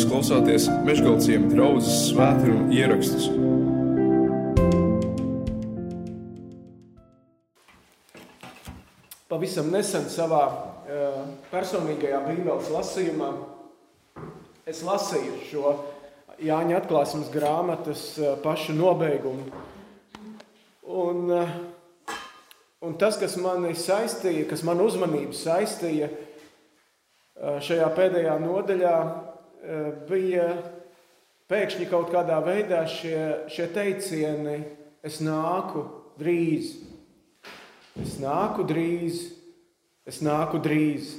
Jūs klausāties Meškāļu draugas svētkrājuma ierakstus. Pavisam nesen savā uh, personīgajā Bībeles lasījumā es lasīju šo Jāņa atklāsmes grāmatas uh, pašu nobeigumu. Un, uh, un tas, kas mani saistīja, kas man uzmanību saistīja šajā pēdējā nodaļā, bija pēkšņi kaut kādā veidā šie, šie teicieni, es nāku drīz, es nāku drīz, es nāku drīz.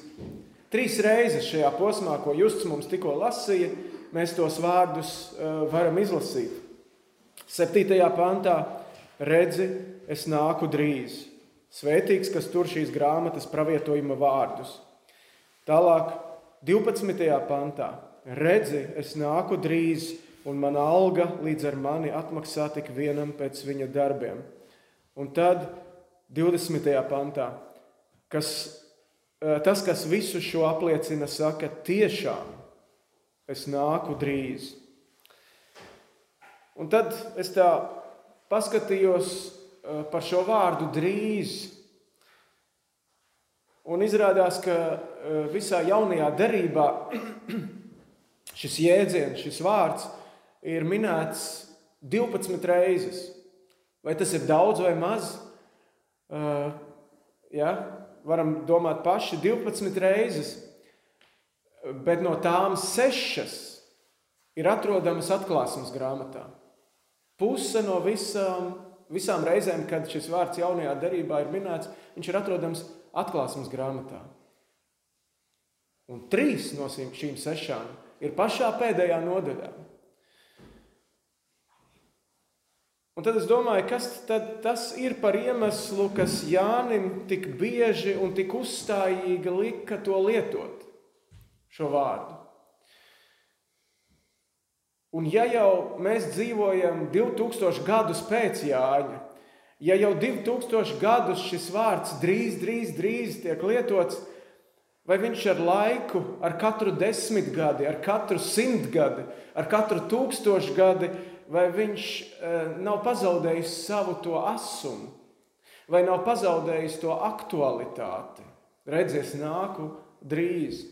Trīs reizes šajā posmā, ko Justs mums tikko lasīja, mēs tos vārdus uh, varam izlasīt. Septītajā pantā redzi, es nāku drīz. Svētīgs, kas tur šīs grāmatas pravietojuma vārdus. Tālāk, 12. pantā redzi, es nāku drīz, un mana alga līdz ar mani atmaksā tik vienam pēc viņa darbiem. Un tad 20. pantā, kas, eh, tas, kas visu šo apliecina, saka, tiešām es nāku drīz. Un tad es tā paskatījos eh, par šo vārdu drīz. Un izrādās, ka eh, visā jaunajā derībā Šis jēdziens, šis vārds ir minēts 12 reizes. Vai tas ir daudz vai maz? Uh, ja? Varam domāt paši 12 reizes, bet no tām sešas ir atrodamas atklāsmes grāmatā. Puse no visām, visām reizēm, kad šis vārds jaunajā derībā ir minēts, viņš ir atrodams atklāsmes grāmatā. Un trīs no šīm sešām ir pašā pēdējā nodaļā. Un tad es domāju, kas tas ir par iemeslu, kas Jānim tik bieži un tik uzstājīgi lika to lietot, šo vārdu. Un ja jau mēs dzīvojam 2000 gadus pēc Jāņa, ja jau 2000 gadus šis vārds drīz, drīz, drīz tiek lietots, Vai viņš ar laiku, ar katru desmitgadi, ar katru simtgadi, ar katru tūkstošgadi, vai viņš e, nav pazaudējis savu to asumu, vai nav pazaudējis to aktualitāti? Redzies, nāku drīz.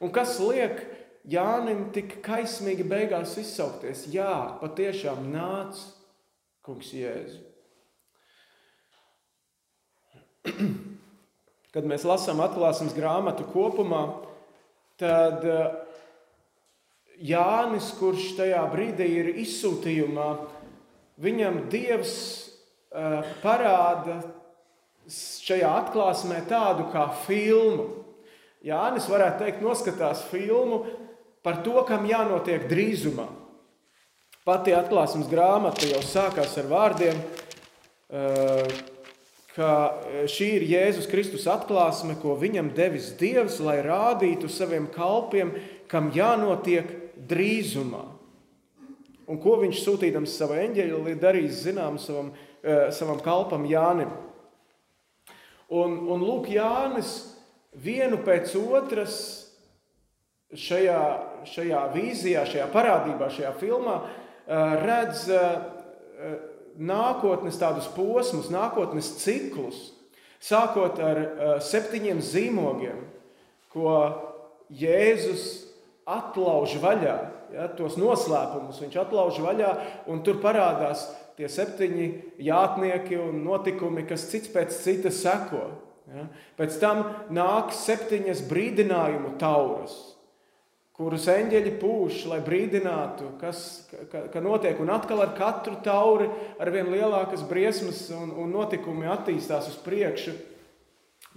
Un kas liek Jānim tik kaismīgi beigās izsaukties? Jā, patiešām nāc, kungs, Jēzu. Kad mēs lasām atklāsmes grāmatu kopumā, tad eh, Jānis, kurš tajā brīdī ir izsūtījumā, viņam Dievs eh, parāda šajā atklāsmē tādu kā filmu. Jānis varētu teikt, noskatās filmu par to, kam jānotiek drīzumā. Pati atklāsmes grāmata jau sākās ar vārdiem, uh, ka e, šī ir Jēzus Kristus atklāsme, ko viņam devis Dievs, lai rādītu saviem kalpiem, kam jānotiek drīzumā. Un ko viņš sūtīdams savu eņģeļu, darīs zinām savam, e, savam kalpam Jānim. Un, un lūk, Jānis vienu pēc otras šajā, šajā vīzijā, šajā parādībā, šajā filmā e, redz nākotnes tādus posmus, nākotnes ciklus, sākot ar uh, septiņiem zīmogiem, ko Jēzus atlauž vaļā. Ja, tos noslēpumus viņš atlauž vaļā, un tur parādās tie septiņi jātnieki un notikumi, kas cits pēc cita seko. Ja. Pēc tam nāk septiņas brīdinājumu tauras kurus eņģeļi pūš, lai brīdinātu, kas ka, ka notiek. Un atkal ar katru tauri ar vien lielākas briesmas un, un notikumi attīstās uz priekšu.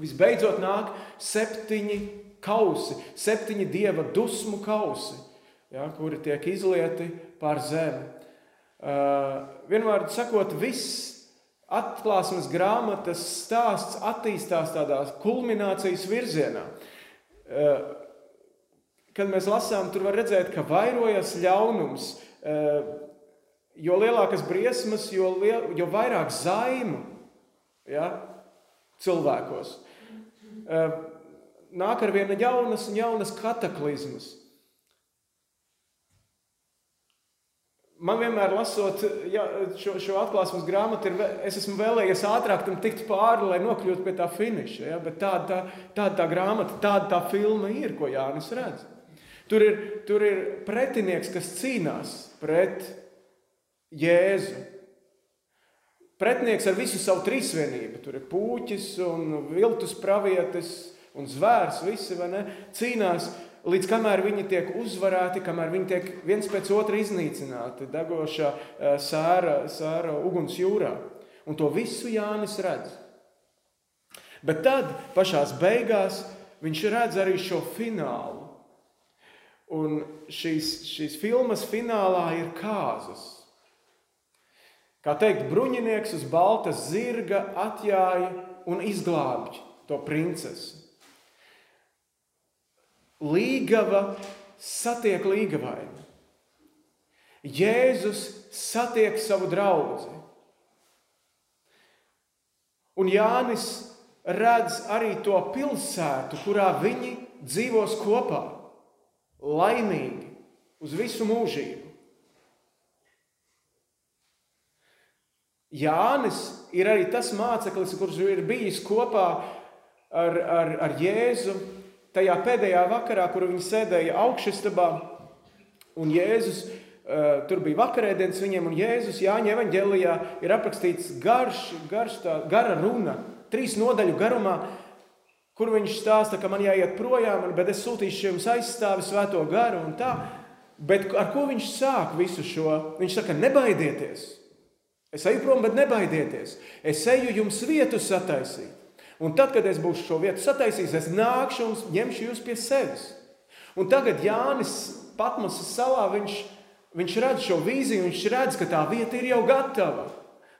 Visbeidzot nāk septiņi kausi, septiņi dieva dusmu kausi, ja, kuri tiek izlieti pār zemi. Uh, vienmēr sakot, viss atklāsmes grāmatas stāsts attīstās tādā kulminācijas virzienā. Uh, kad mēs lasām, tur var redzēt, ka vairojas ļaunums. Eh, jo lielākas briesmas, jo, liel, jo vairāk zaimu ja, cilvēkos. Eh, nāk ar viena jaunas un jaunas kataklizmas. Man vienmēr, lasot ja, šo, šo atklāsmes grāmatu, ir, es esmu vēlējies ātrāk tam tikt pāri, lai nokļūtu pie tā finiša. Ja? Bet tāda tā, tāda tā grāmata, tāda tā filma ir, ko Jānis redz. Tur ir, tur ir pretinieks, kas cīnās pret Jēzu. Pretinieks ar visu savu trīsvienību. Tur ir puķis un viltus pravietis un zvērs. Visi cīnās līdz kamēr viņi tiek uzvarēti, kamēr viņi tiek viens pēc otra iznīcināti degošā eh, sēra, sēra uguns jūrā. Un to visu Jānis redz. Bet tad, pašā beigās, viņš redz arī šo finālu. Un šīs, šīs filmas finālā ir kāzas. Kā teikt, bruņinieks uz baltas zirga atjāja un izglābj to princesi. Līgava satiek līgavaini. Jēzus satiek savu draugu. Un Jānis redz arī to pilsētu, kurā viņi dzīvos kopā, laimīgi, uz visu mūžību. Jānis ir arī tas māceklis, kurš ir bijis kopā ar, ar, ar Jēzu tajā pēdējā vakarā, kur viņi sēdēja augšstabā, un Jēzus. Uh, tur bija vakarēdienas viņiem, un Jēzus Jāņa evanģēlijā ir aprakstīts garš, garš tā, gara runa, trīs nodaļu garumā, kur viņš stāsta, ka man jāiet projām, bet es sūtīšu jums aizstāvi svēto garu un tā. Bet ar ko viņš sāk visu šo? Viņš saka, nebaidieties. Es eju prom, bet nebaidieties. Es eju jums vietu sataisīt. Un tad, kad es būšu šo vietu sataisījis, es nākšu un ņemšu jūs pie sevis. Un tagad Jānis Patmasas salā viņš, viņš redz šo vīziju, viņš redz, ka tā vieta ir jau gatava.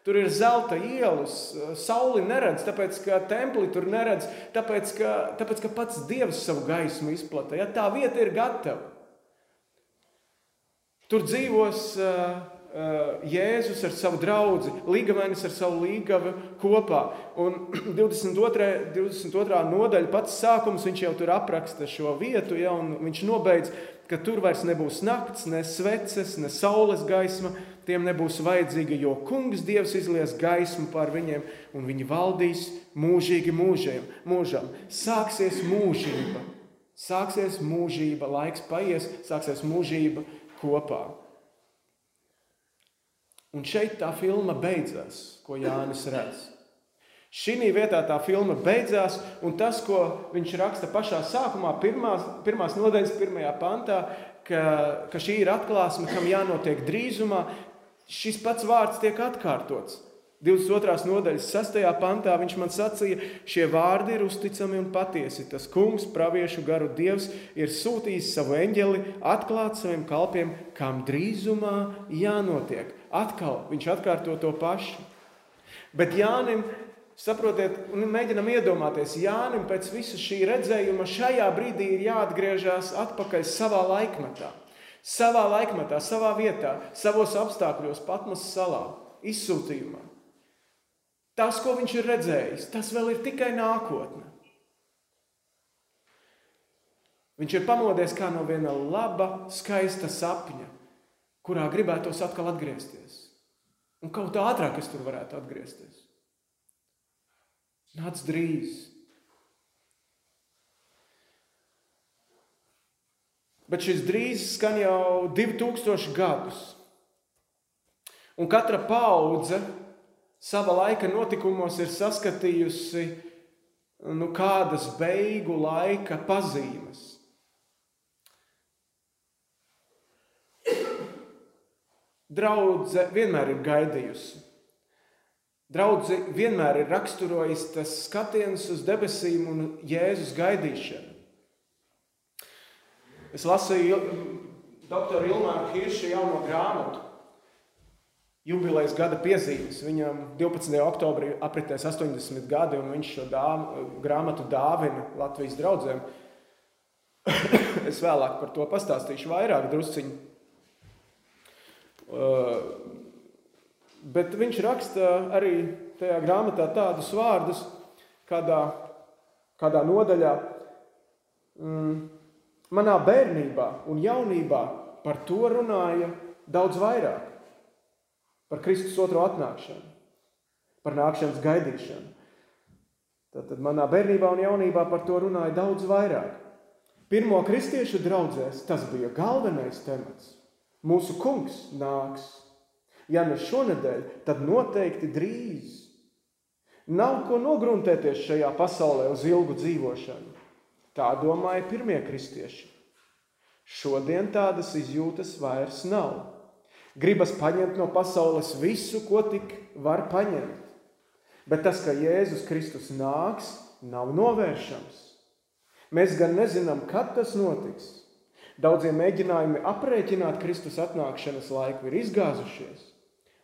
Tur ir zelta ielas, sauli neredz, tāpēc ka templi tur neredz, tāpēc ka, tāpēc, ka pats Dievs savu gaismu izplatīja. Ja, tā vieta ir gatava. Tur dzīvos uh, Eh, Jēzus ar savu draugu, līgavainis ar savu līgavu kopā. Un 22. 22. nodaļa, pats sākums, viņš jau tur apraksta šo vietu, ja, un viņš nobeidz, ka tur vairs nebūs nakts, ne sveces, ne saules gaisma. Tiem nebūs vajadzīga, jo kungs Dievs izlies gaismu pār viņiem, un viņi valdīs mūžīgi mūžiem, mūžam. Sāksies mūžība, sāksies mūžība, laiks paies, sāksies mūžība kopā. Un šeit tā filma beidzās, ko Jānis redz. Šī vietā tā filma beidzās, un tas, ko viņš raksta pašā sākumā, pirmās, pirmās nodaļas, pirmajā pantā, ka, ka šī ir atklāsme, kam jānotiek drīzumā, šis pats vārds tiek atkārtots. 22. nodaļas 6. pantā viņš man sacīja, šie vārdi ir uzticami un patiesi. Tas kungs, praviešu garu dievs, ir sūtījis savu eņģeli atklāt saviem kalpiem, kam drīzumā jānotiek. Atkal viņš atkārto to pašu. Bet Jānim, saprotiet, un mēģinam iedomāties, Jānim pēc visa šī redzējuma šajā brīdī ir jāatgriežas atpakaļ savā laikmetā. Savā laikmetā, savā vietā, savos apstākļos, Patmas salā, izsūtījumā. Tas, ko viņš ir redzējis, tas vēl ir tikai nākotne. Viņš ir pamodies kā no viena laba, skaista sapņa, kurā gribētos atkal atgriezties. Un kaut ātrāk es tur varētu atgriezties. Nāc drīz. Bet šis drīz skan jau 2000 gadus. Un katra paudze savā laika notikumos ir saskatījusi nu, kādas beigu laika pazīmes. Draudze vienmēr ir gaidījusi. Draudzi vienmēr ir raksturojis tas skatiens uz debesīm un Jēzus gaidīšanu. Es lasīju doktoru Ilmāru Hiršu jauno grāmatu jubilejas gada piezīmes. Viņam 12. oktobrī apritēs 80 gadi, un viņš šo dāmu, grāmatu dāvina Latvijas draugiem. es vēlāk par to pastāstīšu vairāk, drusciņi. Uh, bet viņš raksta arī tajā grāmatā tādus vārdus, kādā, kādā nodaļā, mm, manā bērnībā un jaunībā par to runāja daudz vairāk. Par Kristus otro atnākšanu, par nākšanas gaidīšanu. Tad manā bērnībā un jaunībā par to runāja daudz vairāk. Pirmo kristiešu draugzēs tas bija galvenais temats. Mūsu kungs nāks. Ja ne šonadēļ, tad noteikti drīz. Nav ko nogruntēties šajā pasaulē uz ilgu dzīvošanu. Tā domāja pirmie kristieši. Šodien tādas izjūtas vairs nav. Gribas paņemt no pasaules visu, ko tik var paņemt. Bet tas, ka Jēzus Kristus nāks, nav novēršams. Mēs gan nezinām, kad tas notiks. Daudziem mēģinājumi aprēķināt Kristus atnākšanas laiku ir izgāzušies,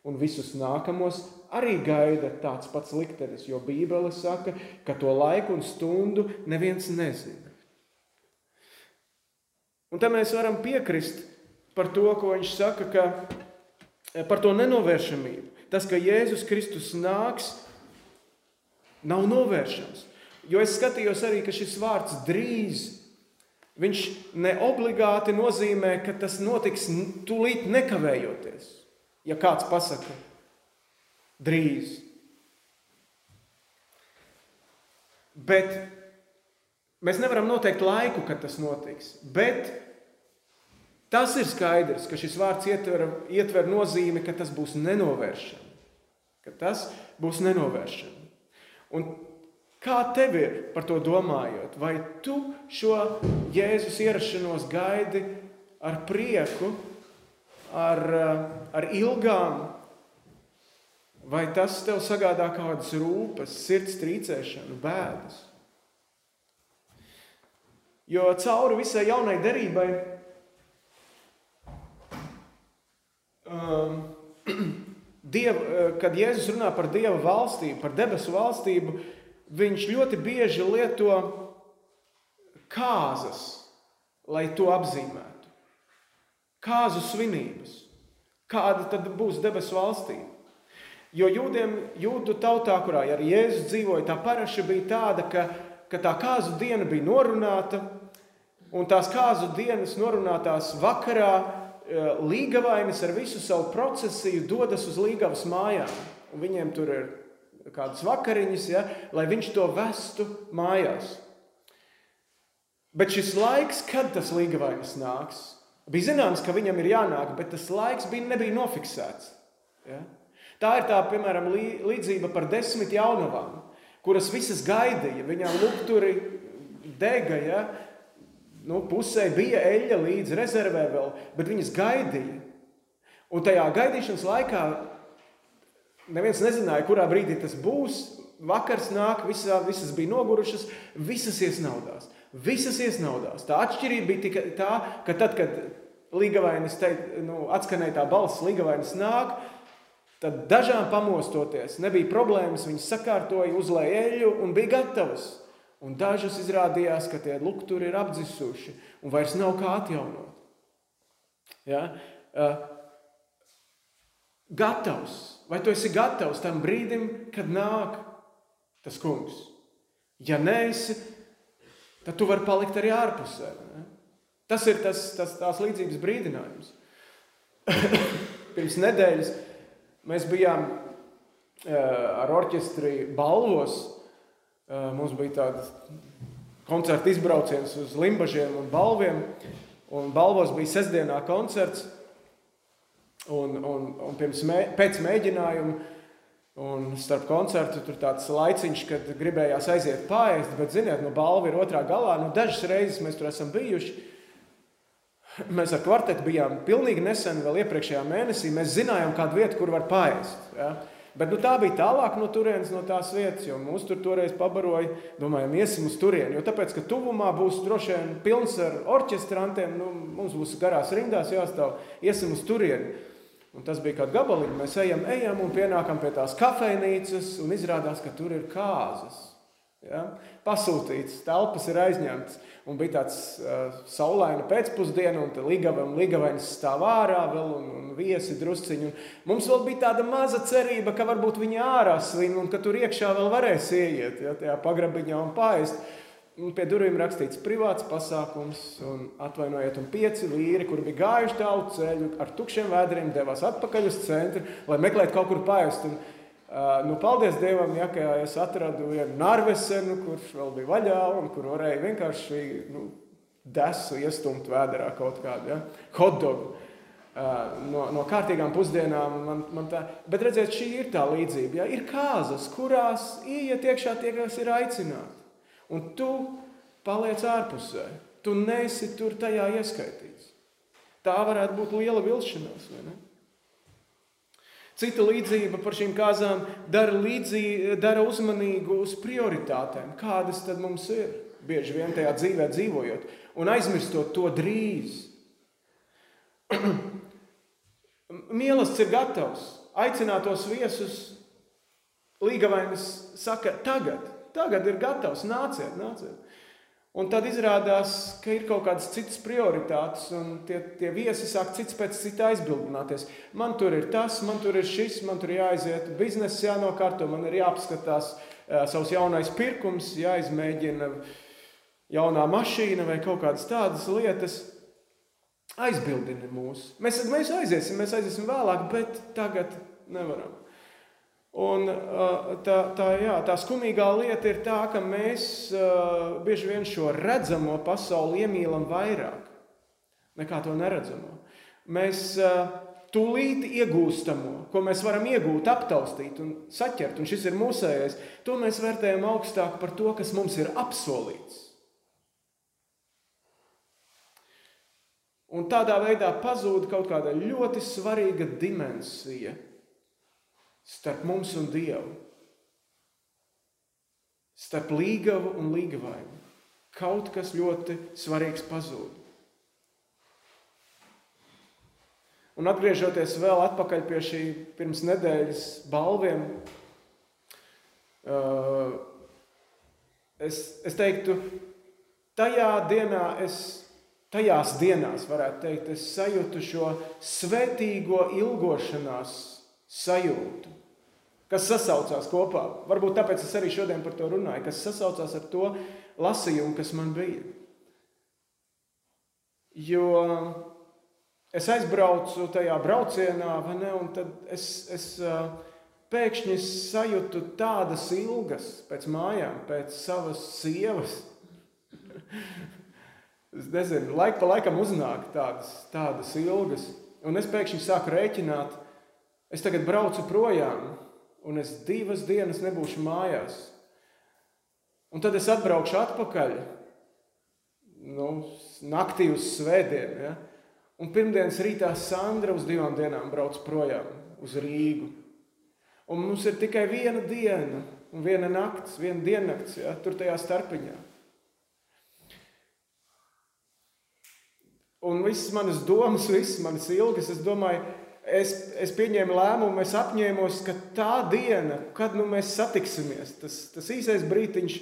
un visus nākamos arī gaida tāds pats liktenis, jo Bībele saka, ka to laiku un stundu neviens nezina. Un tam mēs varam piekrist par to, ko viņš saka, ka eh, par to nenovēršamību. Tas, ka Jēzus Kristus nāks, nav novēršams. Jo es skatījos arī, ka šis vārds drīz, viņš ne obligāti nozīmē, ka tas notiks tūlīt nekavējoties. Ja kāds pasaka, drīz. Bet mēs nevaram noteikt laiku, kad tas notiks. Bet tas ir skaidrs, ka šis vārds ietver, ietver nozīmi, ka tas būs nenovēršami. Ka tas būs nenovēršami. Un kā tev ir par to domājot? Vai tu šo Jēzus ierašanos gaidi ar prieku, ar, ar ilgām Vai tas tev sagādā kādas rūpes, sirds trīcēšanu, bēdas? Jo cauri visai jaunai derībai, um, diev, kad Jēzus runā par Dieva valstību, par debesu valstību, viņš ļoti bieži lieto kāzas, lai to apzīmētu. Kāzu svinības. Kāda tad būs debesu valstība? Jo jūdiem, jūdu tautā, kurā arī Jēzus dzīvoja, tā paraša bija tāda, ka, ka tā kāzu diena bija norunāta, un tās kāzu dienas norunātās vakarā eh, līgavainis ar visu savu procesiju dodas uz līgavas mājām. Un viņiem tur ir kādas vakariņas, ja, lai viņš to vestu mājās. Bet šis laiks, kad tas līgavainis nāks, bija zināms, ka viņam ir jānāk, bet tas laiks bija, nebija nofiksēts. Ja. Tā ir tā, piemēram, līdzība par desmit jaunavām, kuras visas gaidīja. Viņām lukturi dega, ja? nu, pusē bija eļļa līdz rezervē vēl, bet viņas gaidīja. Un tajā gaidīšanas laikā neviens nezināja, kurā brīdī tas būs. Vakars nāk, visā, visas bija nogurušas, visas iesnaudās. Visas iesnaudās. Tā atšķirība bija tikai tā, ka tad, kad Ligavainis teica, nu, atskanēja tā balss, Ligavainis nāk, Tad dažām pamostoties, nebija problēmas, viņas sakārtoja, uzlēja eļļu un bija gatavas. Un dažas izrādījās, ka tie lukturi ir apdzisuši un vairs nav kā atjaunot. Ja? Uh, gatavs. Vai tu esi gatavs tam brīdim, kad nāk tas kungs? Ja neesi, tad tu vari palikt arī ārpusē. Ne? Tas ir tas, tas, tās līdzības brīdinājums. Pirms nedēļas Mēs bijām uh, ar orķestri balvos. Uh, mums bija tāds koncerta izbrauciens uz Limbaģiem un balviem. Un balvos bija sestdienā koncerts. Un, un, un pirms mē, pēc mēģinājuma un starp koncertu tur tāds laiciņš, kad gribējās aiziet pāriest, bet, ziniet, nu, balva ir otrā galā. Nu, dažas reizes mēs tur esam bijuši. Mēs ar kvartetu bijām pilnīgi nesen, vēl iepriekšējā mēnesī. Mēs zinājām, kādu vietu, kur var pāriest. Ja? Bet nu, tā bija tālāk no turienes, no tās vietas, jo mūs tur toreiz pabaroja. Domājām, iesim uz turieni. Jo tāpēc, ka tuvumā būs droši vien pilns ar orķestrantiem, nu, mums būs garās rindās jāstāv. Iesim uz turieni. Un tas bija kā gabaliņš. Mēs ejam, ejam un pienākam pie tās kafejnīcas, un izrādās, ka tur ir kāzas. Ja? Pasūtīts, telpas ir aizņemtas. Un bija tāds uh, saulaina pēcpusdiena, un Ligava un Ligavainis stāv ārā vēl, un, un viesi drusciņi. Un mums vēl bija tāda maza cerība, ka varbūt viņi ārā svin, un ka tur iekšā vēl varēs ieiet, ja, tajā pagrabiņā un paēst. Un pie durvīm rakstīts privāts pasākums, un atvainojiet, un pieci vīri, kuri bija gājuši tālu ceļu, ar tukšiem vēdriem devās atpakaļ uz centru, lai meklētu kaut kur paēst. Un, uh, nu, paldies Dievam, ja es atradu vienu narvesenu, kurš vēl bija vaļā, un kur varēja vienkārši nu, desu iestumt vēderā kaut kādu ja? hotdogu. Uh, no, no kārtīgām pusdienām. Man, man tā, bet redziet, šī ir tā līdzība. Ja? Ir kāzas, kurās ieiet iekšā tie, kas ir aicināti un tu paliec ārpusē. Tu nesi tur tajā ieskaitīts. Tā varētu būt liela vilšanās. Cita līdzība par šīm kāzām dara, līdzī, dara uzmanīgu uz prioritātēm, kādas tad mums ir. Bieži vien tajā dzīvē dzīvojot, un aizmirstot to drīz. Mīlestības ir gatavs. Aicinātos viesus Līgavainis saka, tagad, Tagad ir gatavs, nāciet, nāciet. Un tad izrādās, ka ir kaut kādas citas prioritātes, un tie, tie viesi sāk cits pēc cita aizbildināties. Man tur ir tas, man tur ir šis, man tur jāaiziet, biznesa jānokārto, man ir jāapskatās uh, savs jaunais pirkums, jāizmēģina jaunā mašīna vai kaut kādas tādas lietas. Aizbildina mūs. Mēs, mēs aiziesim, mēs aiziesim vēlāk, bet tagad nevaram. Un, tā, tā, jā, tā skumīgā lieta ir tā, ka mēs bieži vien šo redzamo pasauli iemīlam vairāk nekā to neredzamo. Mēs tūlīt iegūstamo, ko mēs varam iegūt, aptaustīt un saķert, un šis ir mūsējais, to mēs vērtējam augstāk par to, kas mums ir apsolīts. Un tādā veidā pazūd kaut kāda ļoti svarīga dimensija starp mums un Dievu, starp līgavu un līgavainu. Kaut kas ļoti svarīgs pazūd. Un atgriežoties vēl atpakaļ pie šī pirms nedēļas balviem, uh, es, es teiktu, tajā dienā es, tajās dienās, varētu teikt, es sajūtu šo svētīgo ilgošanās sajūtu kas sasaucās kopā. Varbūt tāpēc es arī šodien par to runāju, kas sasaucās ar to lasījumu, kas man bija. Jo es aizbraucu tajā braucienā, ne, un tad es, es pēkšņi sajūtu tādas ilgas pēc mājām, pēc savas sievas. es nezinu, laika pa laikam uznāk tādas, tādas ilgas. Un es pēkšņi sāku rēķināt, es tagad braucu projām un es divas dienas nebūšu mājās. Un tad es atbraukšu atpakaļ nu, naktī uz svētdienu. Ja? Un pirmdienas rītā Sandra uz divām dienām brauc projām uz Rīgu. Un mums ir tikai viena diena, un viena naktis, viena diennakts, ja? tur tajā starpiņā. Un visas manas domas, visas manas ilgas, es domāju, es, es pieņēmu lēmumu, es apņēmos, ka tā diena, kad nu, mēs satiksimies, tas, tas īsais brīdiņš,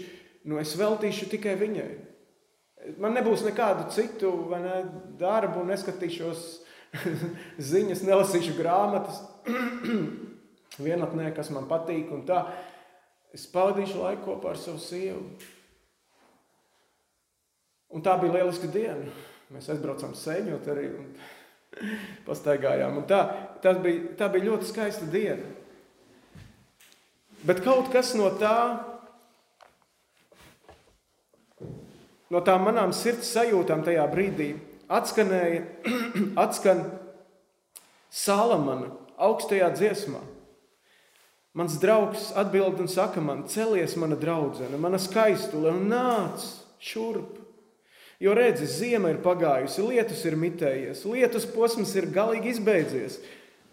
nu, es veltīšu tikai viņai. Man nebūs nekādu citu ne, darbu, neskatīšos ziņas, nelasīšu grāmatas, vienatnē, kas man patīk. Es pavadīšu laiku kopā ar savu sievu. Un tā bija lieliska diena. Mēs aizbraucām sēņot arī. Un pastaigājām. Un tā, bija, tā bija ļoti skaista diena. Bet kaut kas no tā, no tām manām sirds sajūtām tajā brīdī atskanēja, atskan Salamana augstajā dziesmā. Mans draugs atbild un saka man, celies mana draudzene, mana skaistule un nāc šurp. Jo redzi, zima ir pagājusi, lietus ir mitējies, lietus posms ir galīgi izbeidzies.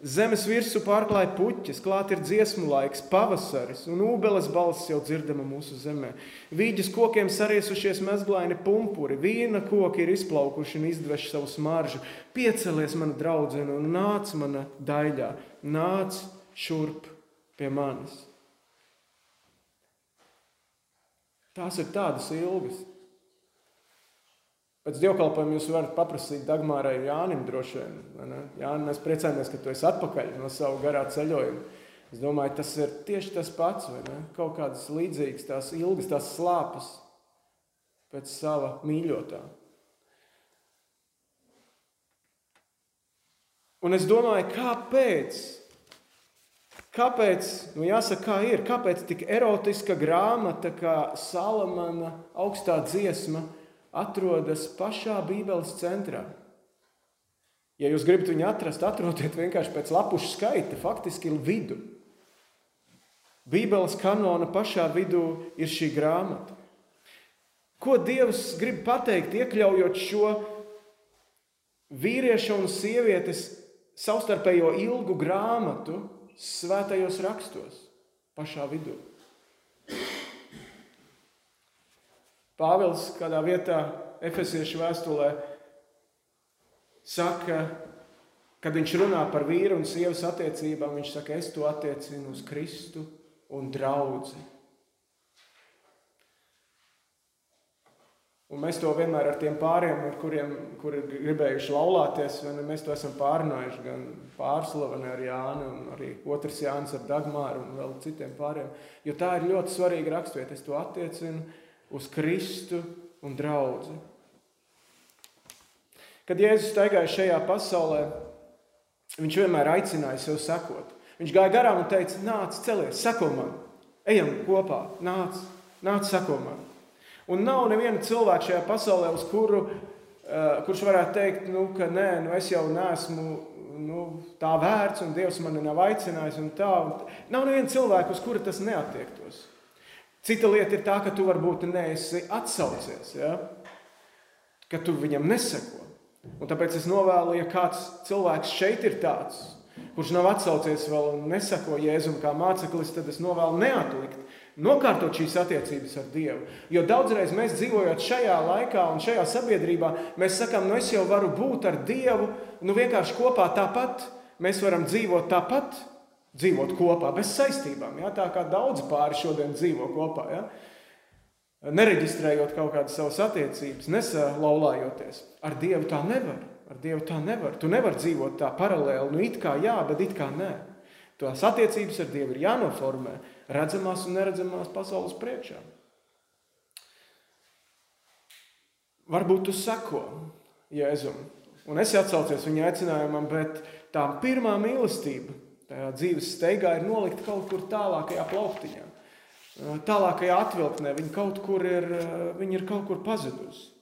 Zemes virsū pārklāja puķis, klāt ir dziesmu laiks, pavasaris, un ūbeles balss jau dzirdama mūsu zemē. Vīģis kokiem sariesušies mezglaini pumpuri, vīna koki ir izplaukuši un izdveši savu smaržu. Piecelies, mana draudzene, un nāc mana daļā, nāc šurp pie manis. Tās ir tādas ilgas. Pēc dievkalpojuma jūs varat paprasīt Dagmārai Jānim droši vien. Jāni, mēs priecājamies, ka tu esi atpakaļ no savu garā ceļojuma. Es domāju, tas ir tieši tas pats, vai ne? Kaut kādas līdzīgas, tās ilgas, tās slāpes. pēc sava mīļotā. Un es domāju, kāpēc? Kāpēc, nu jāsaka, kā ir, kāpēc tik erotiska grāmata kā Salamana augstā dziesma atrodas pašā Bībeles centrā? Ja jūs gribat viņu atrast, atrodiet vienkārši pēc lapušu skaita, faktiski vidu. Bībeles kanona pašā vidū ir šī grāmata. Ko Dievs grib pateikt, iekļaujot šo vīrieša un sievietes savstarpējo ilgu grāmatu svētajos rakstos, pašā vidū? Pāvils kādā vietā, Efesiešu vēstulē, saka, kad viņš runā par vīru un sievas attiecībām, viņš saka, es to attiecinu uz Kristu un draugu. Un mēs to vienmēr ar tiem pāriem, ar kuriem kur ir gribējuši laulāties, mēs to esam pārnājuši. Gan pārslaveni ar Jānu, un arī otrs Jānis ar Dagmāru un vēl citiem pāriem. Jo tā ir ļoti svarīga raksturvieta. Es to attiecinu uz Kristu un draugu. Kad Jēzus staigāja šajā pasaulē, viņš vienmēr aicināja sev sekot. Viņš gāja garām un teica: Nāc, celies, seko man, ejam kopā, nāc, nāc, seko man. Un nav neviena cilvēka šajā pasaulē, uz kuru, uh, kurš varētu teikt, nu, ka nē, nu, es jau neesmu nu, tā vērts, un Dievs mani nav aicinājis. Un tā, un nav neviena cilvēka, uz kuru tas neatiektos. Cita lieta ir tā, ka tu varbūt neesi atsaucies, ja? ka tu viņam neseko. Un tāpēc es novēlu, ja kāds cilvēks šeit ir tāds, kurš nav atsaucies vēl un nesako Jēzum kā māceklis, tad es novēlu neatlikt nokārtot šīs attiecības ar Dievu. Jo daudzreiz mēs dzīvojot šajā laikā un šajā sabiedrībā, mēs sakām, nu es jau varu būt ar Dievu, nu vienkārši kopā tāpat. Mēs varam dzīvot tāpat, dzīvot kopā, bez saistībām. Ja? Tā kā daudz pāri šodien dzīvo kopā. Ja? Nereģistrējot kaut kādas savas attiecības, nesalauzājoties. Ar Dievu tā nevar. Ar Dievu tā nevar. Tu nevari dzīvot tā paralēli. Nu, it kā jā, bet it kā nē. Tās attiecības ar Dievu ir jānoformē redzamās un neredzamās pasaules priekšā. Varbūt tu seko Jēzum, un es atsaucies viņa aicinājumam, bet tā pirmā mīlestība tajā dzīves steigā ir nolikta kaut kur tālākajā plauktiņā, tālākajā atvilktnē. Viņa kaut kur ir, viņa ir kaut kur pazudusi.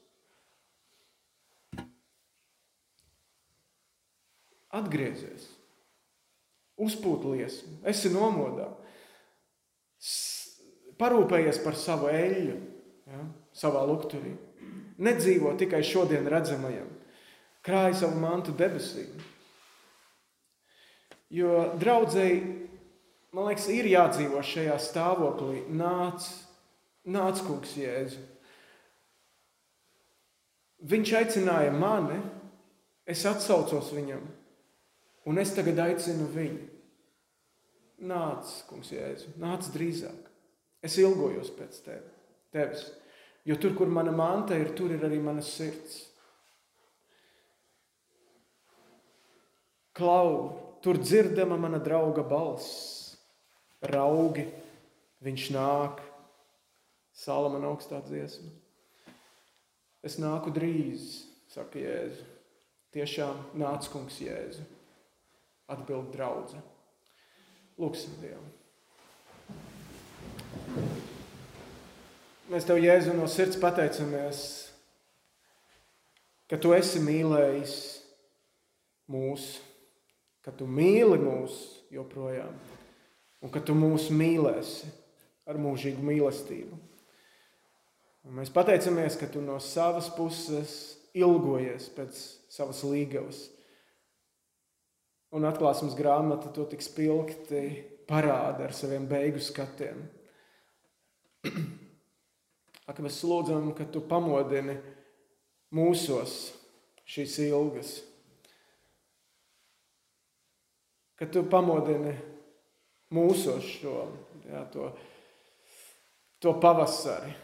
Atgriezies, uzpūt liesmu, esi nomodā parūpējies par savu eļļu, ja, savā lukturī. Nedzīvo tikai šodien redzamajam, krāj savu mantu debesīm. Jo draudzēji, man liekas, ir jādzīvo šajā stāvoklī. Nāc, nāc kungs, Jēzu. Viņš aicināja mani, es atsaucos viņam, un es tagad aicinu viņu. Nāc, kungs, Jēzu, nāc drīzāk. Es ilgojos pēc tevi, tevis. Jo tur, kur mana manta ir, tur ir arī mana sirds. Klau, tur dzirdama mana drauga balss. Raugi, viņš nāk. Salamana augstā dziesma. Es nāku drīz, saka Jēzu. Tiešām nāc, kungs, Jēzu. Atbild draudzene. Lūksim Dievu. Mēs tev, Jēzu, no sirds pateicamies, ka tu esi mīlējis mūs, ka tu mīli mūs joprojām, un ka tu mūs mīlēsi ar mūžīgu mīlestību. Un mēs pateicamies, ka tu no savas puses ilgojies pēc savas līgavas. Un atklāsmes grāmata to tik spilgti parāda ar saviem beigu skatiem. Ak, mēs lūdzam, ka tu pamodini mūsos šīs ilgas, ka tu pamodini mūsos šo jā, to, to pavasari,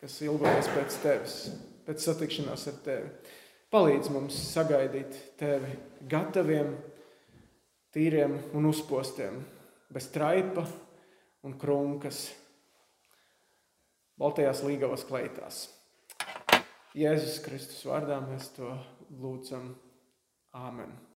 kas ilgojas pēc tevis, pēc satikšanās ar tevi. Palīdz mums sagaidīt tevi gataviem, tīriem un uzpostiem, bez traipa un krunkas baltajās līgavas kleitās. Jēzus Kristus vārdā mēs to lūdzam. Āmen!